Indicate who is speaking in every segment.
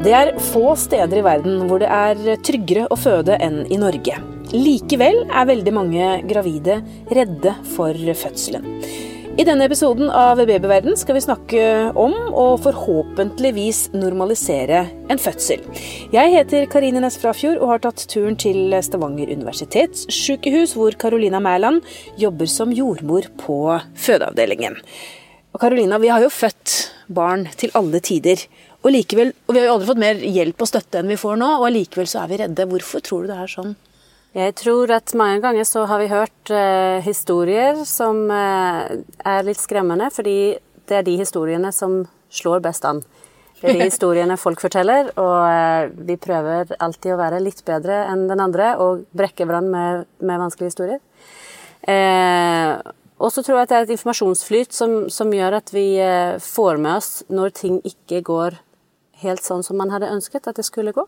Speaker 1: Det er få steder i verden hvor det er tryggere å føde enn i Norge. Likevel er veldig mange gravide redde for fødselen. I denne episoden av Babyverden skal vi snakke om og forhåpentligvis normalisere en fødsel. Jeg heter Karine Næss Frafjord og har tatt turen til Stavanger universitetssykehus, hvor Carolina Mæland jobber som jordmor på fødeavdelingen. Og Carolina, vi har jo født barn til alle tider. Og likevel, og Vi har jo aldri fått mer hjelp og støtte enn vi får nå, og allikevel så er vi redde. Hvorfor tror du det er sånn?
Speaker 2: Jeg tror at mange ganger så har vi hørt eh, historier som eh, er litt skremmende, fordi det er de historiene som slår best an. Det er de historiene folk forteller, og eh, vi prøver alltid å være litt bedre enn den andre og brekke hverandre med, med vanskelige historier. Og så tror jeg at det er et informasjonsflyt som, som gjør at vi eh, får med oss når ting ikke går helt sånn som man hadde ønsket at det skulle gå.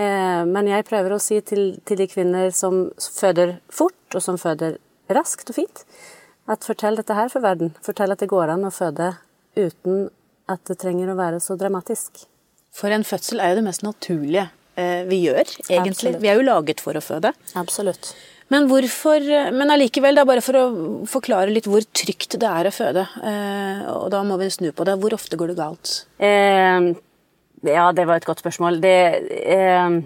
Speaker 2: Eh, men jeg prøver å si til, til, de kvinner som føder fort, og som føder raskt og fint, at fortell dette her for verden. Fortell at det går an å føde uten at det trenger å være så dramatisk.
Speaker 1: For en fødsel er jo det mest naturlige eh, vi gjør, egentlig. Absolutt. Vi er jo laget for å føde.
Speaker 2: Absolutt.
Speaker 1: Men hvorfor Men allikevel, bare for å forklare litt hvor trygt det er å føde. Eh, og da må vi snu på det. Hvor ofte går det galt?
Speaker 2: Eh, ja, det var et godt spørsmål. Det, eh,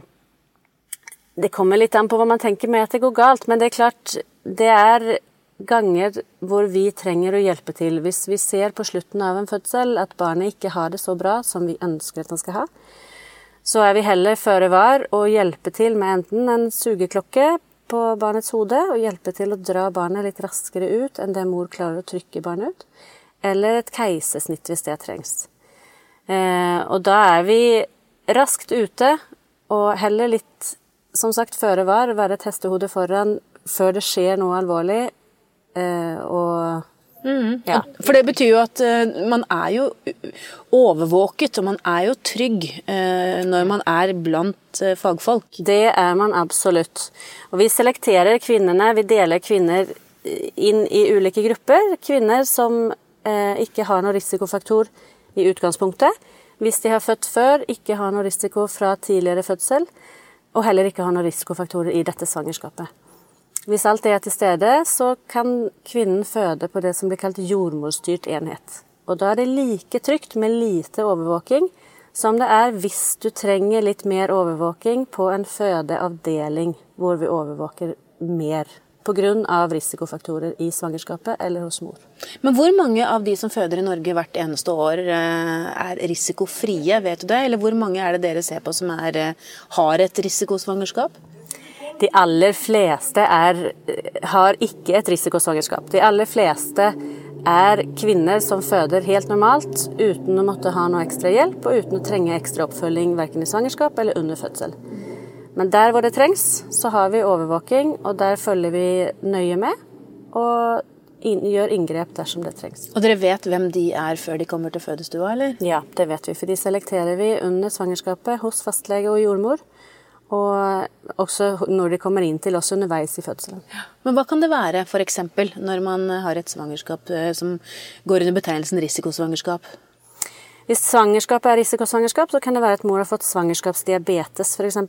Speaker 2: det kommer litt an på hva man tenker med at det går galt. Men det er klart, det er ganger hvor vi trenger å hjelpe til. Hvis vi ser på slutten av en fødsel at barnet ikke har det så bra som vi ønsker at han skal ha, så er vi heller føre var og hjelpe til med enten en sugeklokke på barnets hode og hjelpe til å dra barnet litt raskere ut enn det mor klarer å trykke barnet ut, eller et keisersnitt hvis det trengs. Eh, og da er vi raskt ute, og heller litt, som sagt, føre var, være et hestehode foran før det skjer noe alvorlig, eh, og
Speaker 1: Mm. Ja. For det betyr jo at uh, man er jo overvåket, og man er jo trygg uh, når man er blant uh, fagfolk.
Speaker 2: Det er man absolutt. Og vi selekterer kvinnene, vi deler kvinner inn i ulike grupper. Kvinner som ikke har noen risikofaktor i utgangspunktet. Hvis de har født før, ikke har noen risiko fra tidligere fødsel, og heller ikke har noen risikofaktorer i dette svangerskapet. Hvis alt det er til stede, så kan kvinnen føde på det som blir kalt jordmorstyrt enhet. Og da er det like trygt med lite overvåking som det er hvis du trenger litt mer overvåking på en fødeavdeling hvor vi overvåker mer pga. risikofaktorer i svangerskapet eller hos mor.
Speaker 1: Men hvor mange av de som føder i Norge hvert eneste år eh, er risikofrie, vet du det? Eller hvor mange er det dere ser på som er, eh, har et risikosvangerskap?
Speaker 2: De aller fleste er, har ikke et risikosvangerskap. De aller fleste er kvinner som føder helt normalt uten å måtte ha noe ekstra hjelp og uten å trenge ekstra oppfølging verken i svangerskap eller under fødsel. Men der hvor det trengs, så har vi overvåking, og der følger vi nøye med. Og gjør inngrep dersom det trengs.
Speaker 1: Og dere vet hvem de er før de kommer til fødestua, eller?
Speaker 2: Ja, det vet vi. For de selekterer vi under svangerskapet hos fastlege og jordmor. Og også når de kommer inn til oss underveis i fødselen.
Speaker 1: Men hva kan det være f.eks. når man har et svangerskap eh, som går under betegnelsen risikosvangerskap?
Speaker 2: Hvis svangerskapet er risikosvangerskap, så kan det være at mor har fått svangerskapsdiabetes f.eks.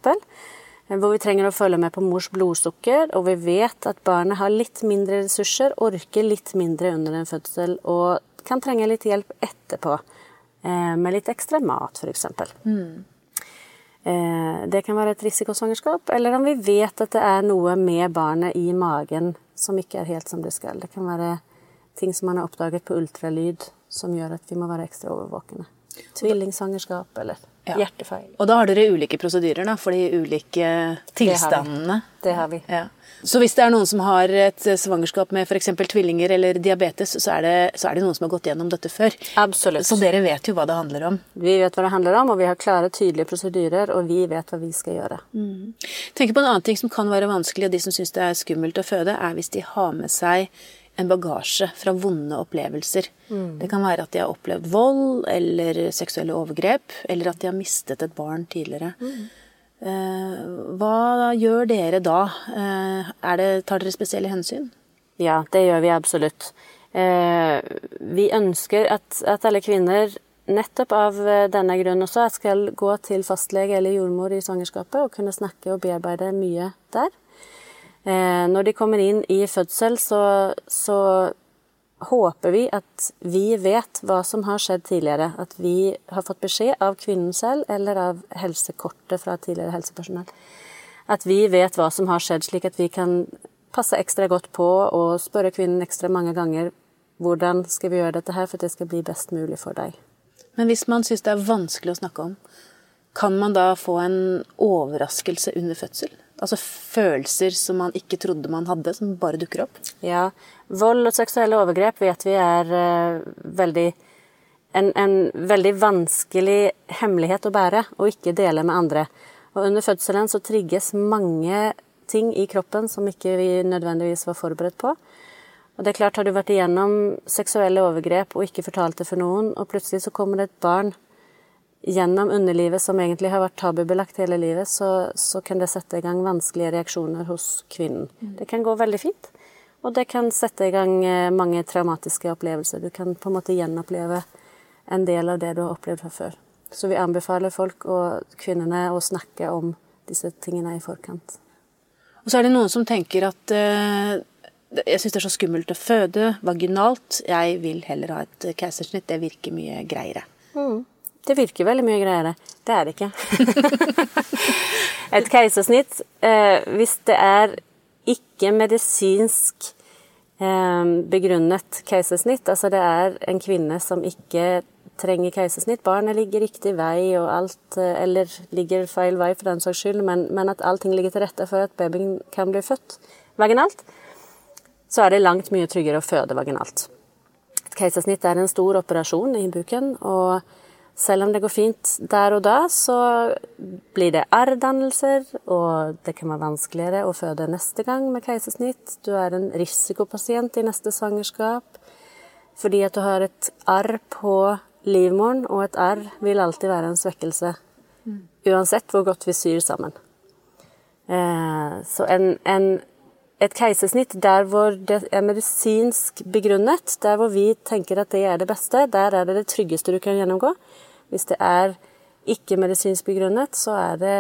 Speaker 2: Hvor vi trenger å følge med på mors blodsukker, og vi vet at barnet har litt mindre ressurser, orker litt mindre under en fødsel og kan trenge litt hjelp etterpå. Eh, med litt ekstra mat, f.eks. Mm. Eh, det kan være et risikosvangerskap, eller om vi vet at det er noe med barnet i magen som ikke er helt som det skal. Det kan være ting som man har oppdaget på ultralyd som gjør at vi må være ekstra overvåkende. Tvillingsvangerskap eller ja. hjertefeil.
Speaker 1: Og da har dere ulike prosedyrer da, for de ulike tilstandene?
Speaker 2: Det har vi. Det har vi.
Speaker 1: Ja. Så hvis det er noen som har et svangerskap med f.eks. tvillinger eller diabetes, så er, det, så er, det, noen som har gått gjennom dette før?
Speaker 2: Absolutt.
Speaker 1: Så dere vet jo hva det handler om?
Speaker 2: Vi vet hva det handler om, og vi har klare, tydelige prosedyrer, og vi vet hva vi skal gjøre.
Speaker 1: Mm. Tenk på en annen ting som kan være vanskelig, og de som syns det er skummelt å føde, er hvis de har med seg en bagasje fra vonde opplevelser. Mm. Det kan være at de har opplevd vold eller seksuelle overgrep, eller at de har mistet et barn tidligere. Mm. Eh, hva gjør dere da? Eh, det, tar dere spesielle hensyn?
Speaker 2: Ja, det gjør vi absolutt. Eh, vi ønsker at, at alle kvinner nettopp av denne grunn også skal gå til fastlege eller jordmor i svangerskapet og kunne snakke og bearbeide mye der. Eh, når de kommer inn i fødsel, så, så håper vi at vi vet hva som har skjedd tidligere. At vi har fått beskjed av kvinnen selv eller av helsekortet fra tidligere helsepersonell. At vi vet hva som har skjedd, slik at vi kan passe ekstra godt på og spørre kvinnen ekstra mange ganger hvordan skal vi gjøre dette her for at det skal bli best mulig for deg.
Speaker 1: Men hvis man syns det er vanskelig å snakke om, kan man da få en overraskelse under fødsel? Altså følelser som man ikke trodde man hadde, som bare dukker opp?
Speaker 2: Ja. Vold og seksuelle overgrep vet vi er uh, veldig en, en, veldig vanskelig hemmelighet å bære og ikke dele med andre. Og under fødselen så trigges mange ting i kroppen som ikke vi nødvendigvis var forberedt på. Og det er klart, Har du vært igjennom seksuelle overgrep og ikke fortalt det for noen, og plutselig så kommer det et barn gjennom underlivet som egentlig har vært tabubelagt hele livet, så, så, kan det sette i gang vanskelige reaksjoner hos kvinnen. Mm. Det kan gå veldig fint, og det kan sette i gang eh, mange traumatiske opplevelser. Du kan på en måte gjenoppleve en del av det du har opplevd fra før. Så vi anbefaler folk og kvinnene å snakke om disse tingene i forkant.
Speaker 1: Og så er det noen som tenker at uh, jeg syns det er så skummelt å føde vaginalt. Jeg vil heller ha et keisersnitt. Det virker mye greiere.
Speaker 2: Mm. Det virker veldig mye greiere. Det er det ikke. et keisersnitt, eh, hvis det er ikke medisinsk eh, begrunnet keisersnitt, altså det er en kvinne som ikke trenger keisersnitt, barnet ligger riktig vei og alt, eh, eller ligger feil vei for den saks skyld, men, men at allting ligger til rette for at babyen kan bli født vaginalt, så er det langt mye tryggere å føde vaginalt. Et keisersnitt er en stor operasjon i buken, og selv om det går fint der og da, så blir det R-dannelser, og det kan være vanskeligere å føde neste gang med keisersnitt. Du er en risikopasient i neste svangerskap fordi at du har et arr på livmoren, og et arr vil alltid være en svekkelse. Uansett hvor godt vi syr sammen. Eh, så en, en, et keisersnitt der hvor det er medisinsk begrunnet, der hvor vi tenker at det er det beste, der er det det tryggeste du kan gjennomgå. Hvis det er ikke medisinsk begrunnet, så er det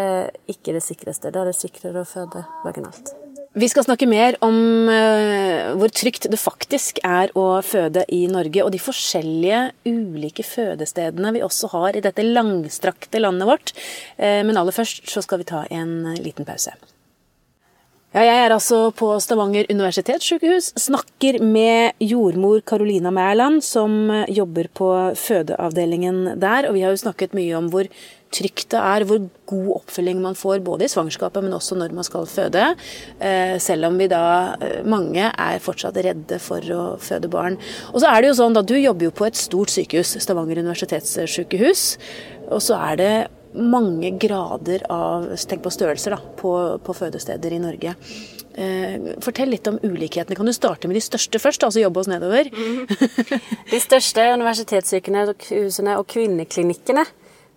Speaker 2: ikke det sikreste. Da er det sikrere å føde vaginalt.
Speaker 1: Vi skal snakke mer om uh, hvor trygt det faktisk er å føde i Norge, og de forskjellige ulike fødestedene vi også har i dette langstrakte landet vårt. Uh, men aller først så skal vi ta en liten pause. Ja, jeg er altså på Stavanger universitetssykehus. Snakker med jordmor Carolina Mæland, som jobber på fødeavdelingen der. Og vi har jo snakket mye om hvor trygt det er, hvor god oppfølging man får både i svangerskapet, men også når man skal føde. Eh, selv om vi da, eh, mange er fortsatt redde for å føde barn. Og så er det jo sånn da, Du jobber jo på et stort sykehus, Stavanger universitetssykehus. Og så er det mange grader av tenk på størrelser da, på, på fødesteder i Norge. Eh, fortell litt om ulikhetene. Kan du starte med de største først, altså jobbe oss nedover?
Speaker 2: Mm. De største universitetssykehusene og kvinneklinikkene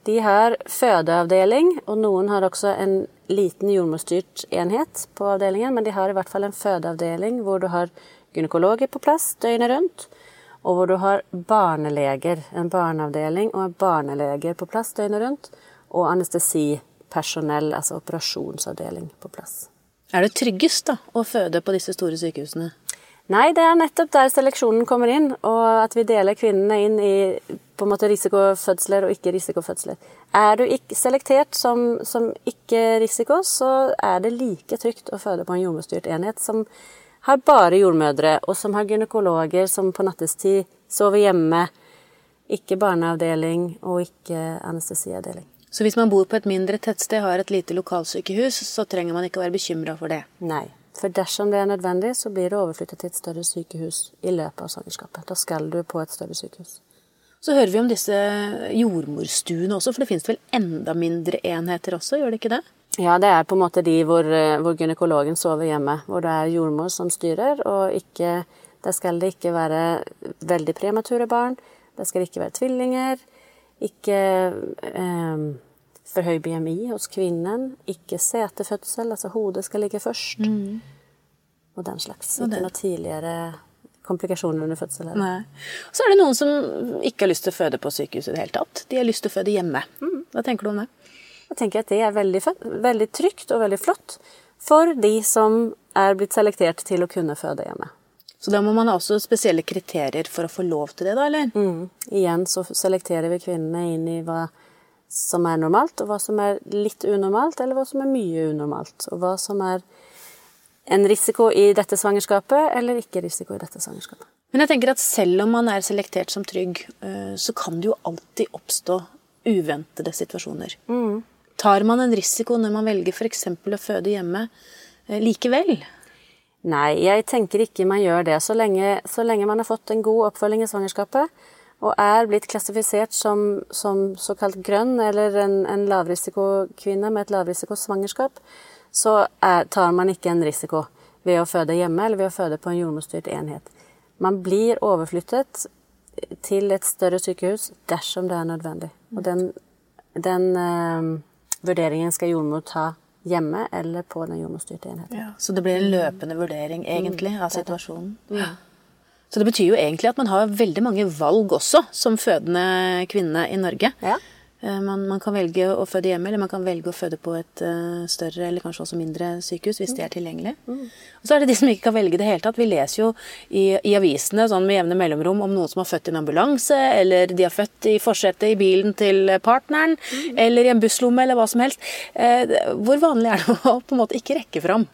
Speaker 2: de har fødeavdeling, og noen har også en liten jordmorstyrt enhet på avdelingen, men de har i hvert fall en fødeavdeling hvor du har gynekologer på plass døgnet rundt, og hvor du har barneleger, en barneavdeling og en barneleger på plass døgnet rundt og anestesipersonell, altså operasjonsavdeling, på plass.
Speaker 1: Er det tryggest da, å føde på disse store sykehusene?
Speaker 2: Nei, det er nettopp der seleksjonen kommer inn, og at vi deler kvinnene inn i på en måte risikofødsler og ikke-risikofødsler. Er du ikke selektert som, som ikke-risiko, så er det like trygt å føde på en jordmorstyrt enhet som har bare jordmødre, og som har gynekologer som på nattestid sover hjemme. Ikke barneavdeling og ikke anestesiavdeling.
Speaker 1: Så hvis man bor på et mindre tettsted, og har et lite lokalsykehus, så trenger man ikke være bekymra for det?
Speaker 2: Nei. For dersom det er nødvendig, så blir det overflyttet til et større sykehus i løpet av svangerskapet. Da skal du på et større sykehus.
Speaker 1: Så hører vi om disse jordmorstuene også, for det finnes vel enda mindre enheter også, gjør det ikke det?
Speaker 2: Ja, det er på en måte de hvor, eh, hvor gynekologen sover hjemme, hvor det er jordmor som styrer, og ikke, der skal det ikke være veldig premature barn, det skal ikke være tvillinger, ikke eh, for høy BMI hos kvinnen, ikke setefødsel, altså hodet skal ligge først. Mm. Og den slags. Ikke noe tidligere komplikasjoner under fødsel.
Speaker 1: Så er det noen som ikke har lyst til å føde på sykehus i det hele tatt. De har lyst til å føde hjemme. Hva tenker du om det?
Speaker 2: Jeg tenker at det er veldig, veldig trygt og veldig flott for de som er blitt selektert til å kunne føde hjemme.
Speaker 1: Så da må man ha også spesielle kriterier for å få lov til det, da, eller?
Speaker 2: Mm. Igjen så selekterer vi kvinnene inn i hva som er normalt, og hva som er litt unormalt, eller hva som er mye unormalt. Og hva som er en risiko i dette svangerskapet, eller ikke risiko i dette svangerskapet.
Speaker 1: Men jeg tenker at selv om man er selektert som trygg, øh, så kan det jo alltid oppstå uventede situasjoner. Tar man en risiko når man velger f.eks. å føde hjemme øh, likevel?
Speaker 2: Nei, jeg tenker ikke man gjør det. Så lenge, så lenge man har fått en god oppfølging i svangerskapet, og er blitt klassifisert som, som såkalt grønn, eller en, en lavrisikokvinne med et lavrisikosvangerskap, så er, tar man ikke en risiko ved å føde hjemme eller ved å føde på en jordmorstyrt enhet. Man blir overflyttet til et større sykehus dersom det er nødvendig. Og den, den uh, vurderingen skal jordmor ta hjemme eller på den jordmorstyrte enheten.
Speaker 1: Ja, Så det blir en løpende vurdering, egentlig, av situasjonen. Så det betyr jo egentlig at man har veldig mange valg også, som fødende kvinne i Norge.
Speaker 2: Ja.
Speaker 1: Eh, Man, man kan velge å føde hjemme, eller man kan velge å føde på et uh, større eller kanskje også mindre sykehus, hvis det er tilgjengelig. Og så er det de som ikke kan velge det hele tatt. Vi leser jo i, i avisene sånn med jevne mellomrom om noen som har født i en ambulanse, eller de har født i forsetet i bilen til partneren, eller i en busslomme, eller hva som helst. Uh, Hvor vanlig er det å på en måte ikke rekke fram?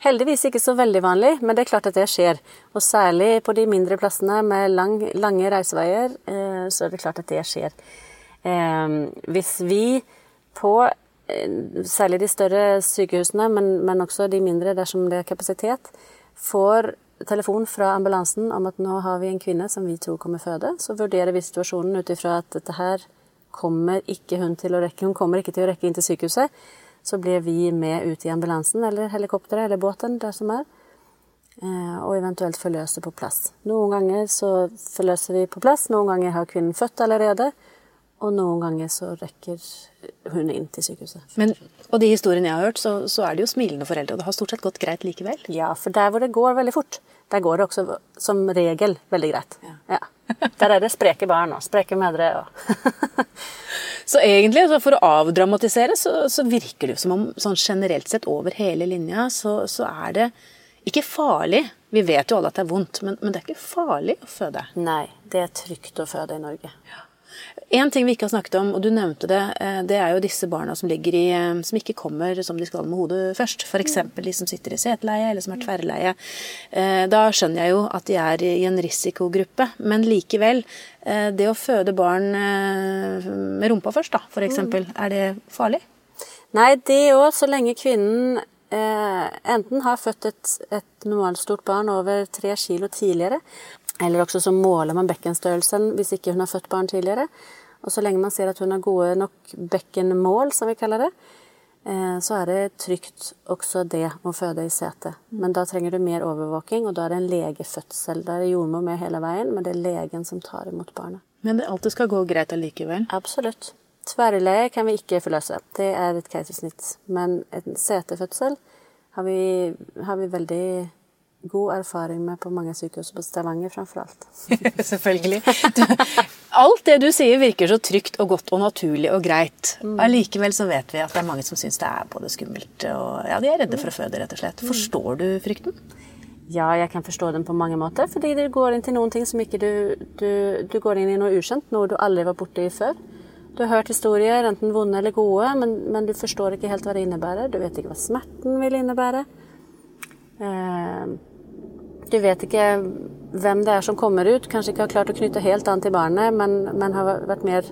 Speaker 2: Heldigvis ikke så veldig vanlig, men det er klart at det skjer. Og særlig på de mindre plassene med lang, lange reiseveier, så er det klart at det skjer. Eh, hvis vi på eh, særlig de større sykehusene, men, men også de mindre dersom det er kapasitet, får telefon fra ambulansen om at nå har vi en kvinne som vi tror kommer føde, så vurderer vi situasjonen ut ifra at dette her kommer ikke hun til å rekke, hun kommer ikke til å rekke inn til sykehuset. Så blir vi med ut i ambulansen eller helikopteret eller båten, der som er, eh, og eventuelt forløse på plass. Noen ganger så forløser vi på plass, noen ganger har kvinnen født allerede, og noen ganger så rekker hun inn til sykehuset.
Speaker 1: Men, og de historiene jeg har hørt, så, så er det jo smilende foreldre, og det har stort sett gått greit likevel.
Speaker 2: Ja, for der hvor det går veldig fort, der går det også som regel veldig greit. Ja. Der er det spreke barn og spreke mødre og
Speaker 1: Så egentlig, altså for å avdramatisere, så, så virker det jo som om sånn generelt sett over hele linja, så, så er det ikke farlig. Vi vet jo alle at det er vondt, men, men det er ikke farlig å føde.
Speaker 2: Nei, det er trygt å føde i Norge.
Speaker 1: En ting vi ikke har snakket om, og du nevnte det, eh, det er jo disse barna som ligger i eh, Som ikke kommer som de skal med hodet først. F.eks. de som sitter i seteleie, eller som er tverrleie. Eh, Da skjønner jeg jo at de er i en risikogruppe, men likevel. Det å føde barn med rumpa først, da, f.eks., er det farlig?
Speaker 2: Nei, det òg, så lenge kvinnen enten har født et, et normalstort barn over tre kilo tidligere, eller også så måler man bekkenstørrelsen hvis ikke hun har født barn tidligere. Og så lenge man ser at hun har gode nok bekkenmål, som vi kaller det, eh, så er det trygt også det å føde i sete. Men da trenger du mer overvåking, og da er det en legefødsel. Da er det jordmor med hele veien, men det er legen som tar imot barnet.
Speaker 1: Men det alltid skal gå greit allikevel?
Speaker 2: Absolutt. Tverrleie kan vi ikke forløse. Det er et keisersnitt. Men en setefødsel har vi, har vi veldig god erfaring med på mange sykehus på Stavanger framfor alt.
Speaker 1: Selvfølgelig. Du, alt det du sier virker så trygt og godt og naturlig og greit. Allikevel så vet vi at det er mange som syns det er både skummelt og ja, de er redde for å føde, rett og slett. Forstår du frykten?
Speaker 2: Ja, jeg kan forstå den på mange måter, fordi du går inn til noen ting som ikke du, du Du går inn i noe ukjent, noe du aldri var borti før. Du har hørt historier, enten vonde eller gode, men, men du forstår ikke helt hva det innebærer. Du vet ikke hva smerten vil innebære. Eh, du vet ikke hvem det er som kommer ut. Kanskje ikke har klart å knytte helt an til barnet, men, men har vært mer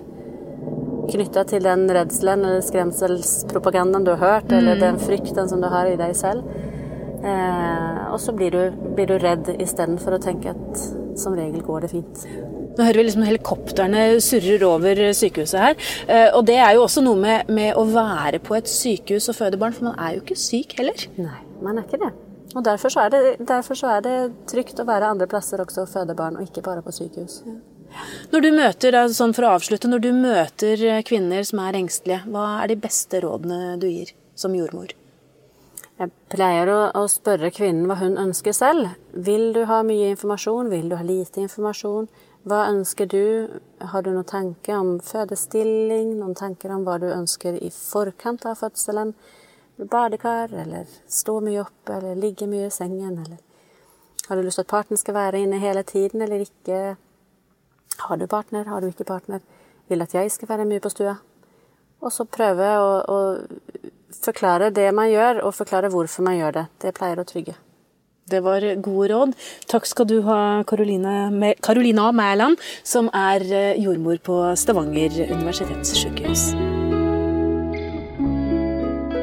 Speaker 2: knytta til den redselen eller skremselspropagandaen du har hørt, eller den frykten som du har i deg selv. Eh, og så blir du, blir du redd istedenfor å tenke at som regel går det fint.
Speaker 1: Nå hører vi liksom helikoptrene surrer over sykehuset her. Eh, Og det er jo også noe med, med å være på et sykehus og føde barn, for man er jo ikke syk heller.
Speaker 2: Nei, man er ikke det. Og derfor så er det, derfor så er det trygt å være andre plasser også og føde barn, og ikke bare på sykehus.
Speaker 1: Når du møter, sånn for å avslutte, når du møter kvinner som er engstelige, hva er de beste rådene du gir som jordmor?
Speaker 2: Jeg pleier å, å, spørre kvinnen hva hun ønsker selv. Vil du ha mye informasjon? Vil du ha lite informasjon? Hva ønsker du? Har du noen tanke om fødestilling? Noen tanker om hva du ønsker i forkant av fødselen? Badekar, eller stå mye opp, eller ligge mye i sengen, eller Har du lyst til at partneren skal være inne hele tiden, eller ikke? Har du partner? Har du ikke partner? Vil at jeg skal være mye på stua? Og så prøve å, å forklare det man gjør, og forklare hvorfor man gjør det. Det pleier å trygge.
Speaker 1: Det var gode råd. Takk skal du ha, Carolina Mæland, som er eh, jordmor på Stavanger universitetssykehus.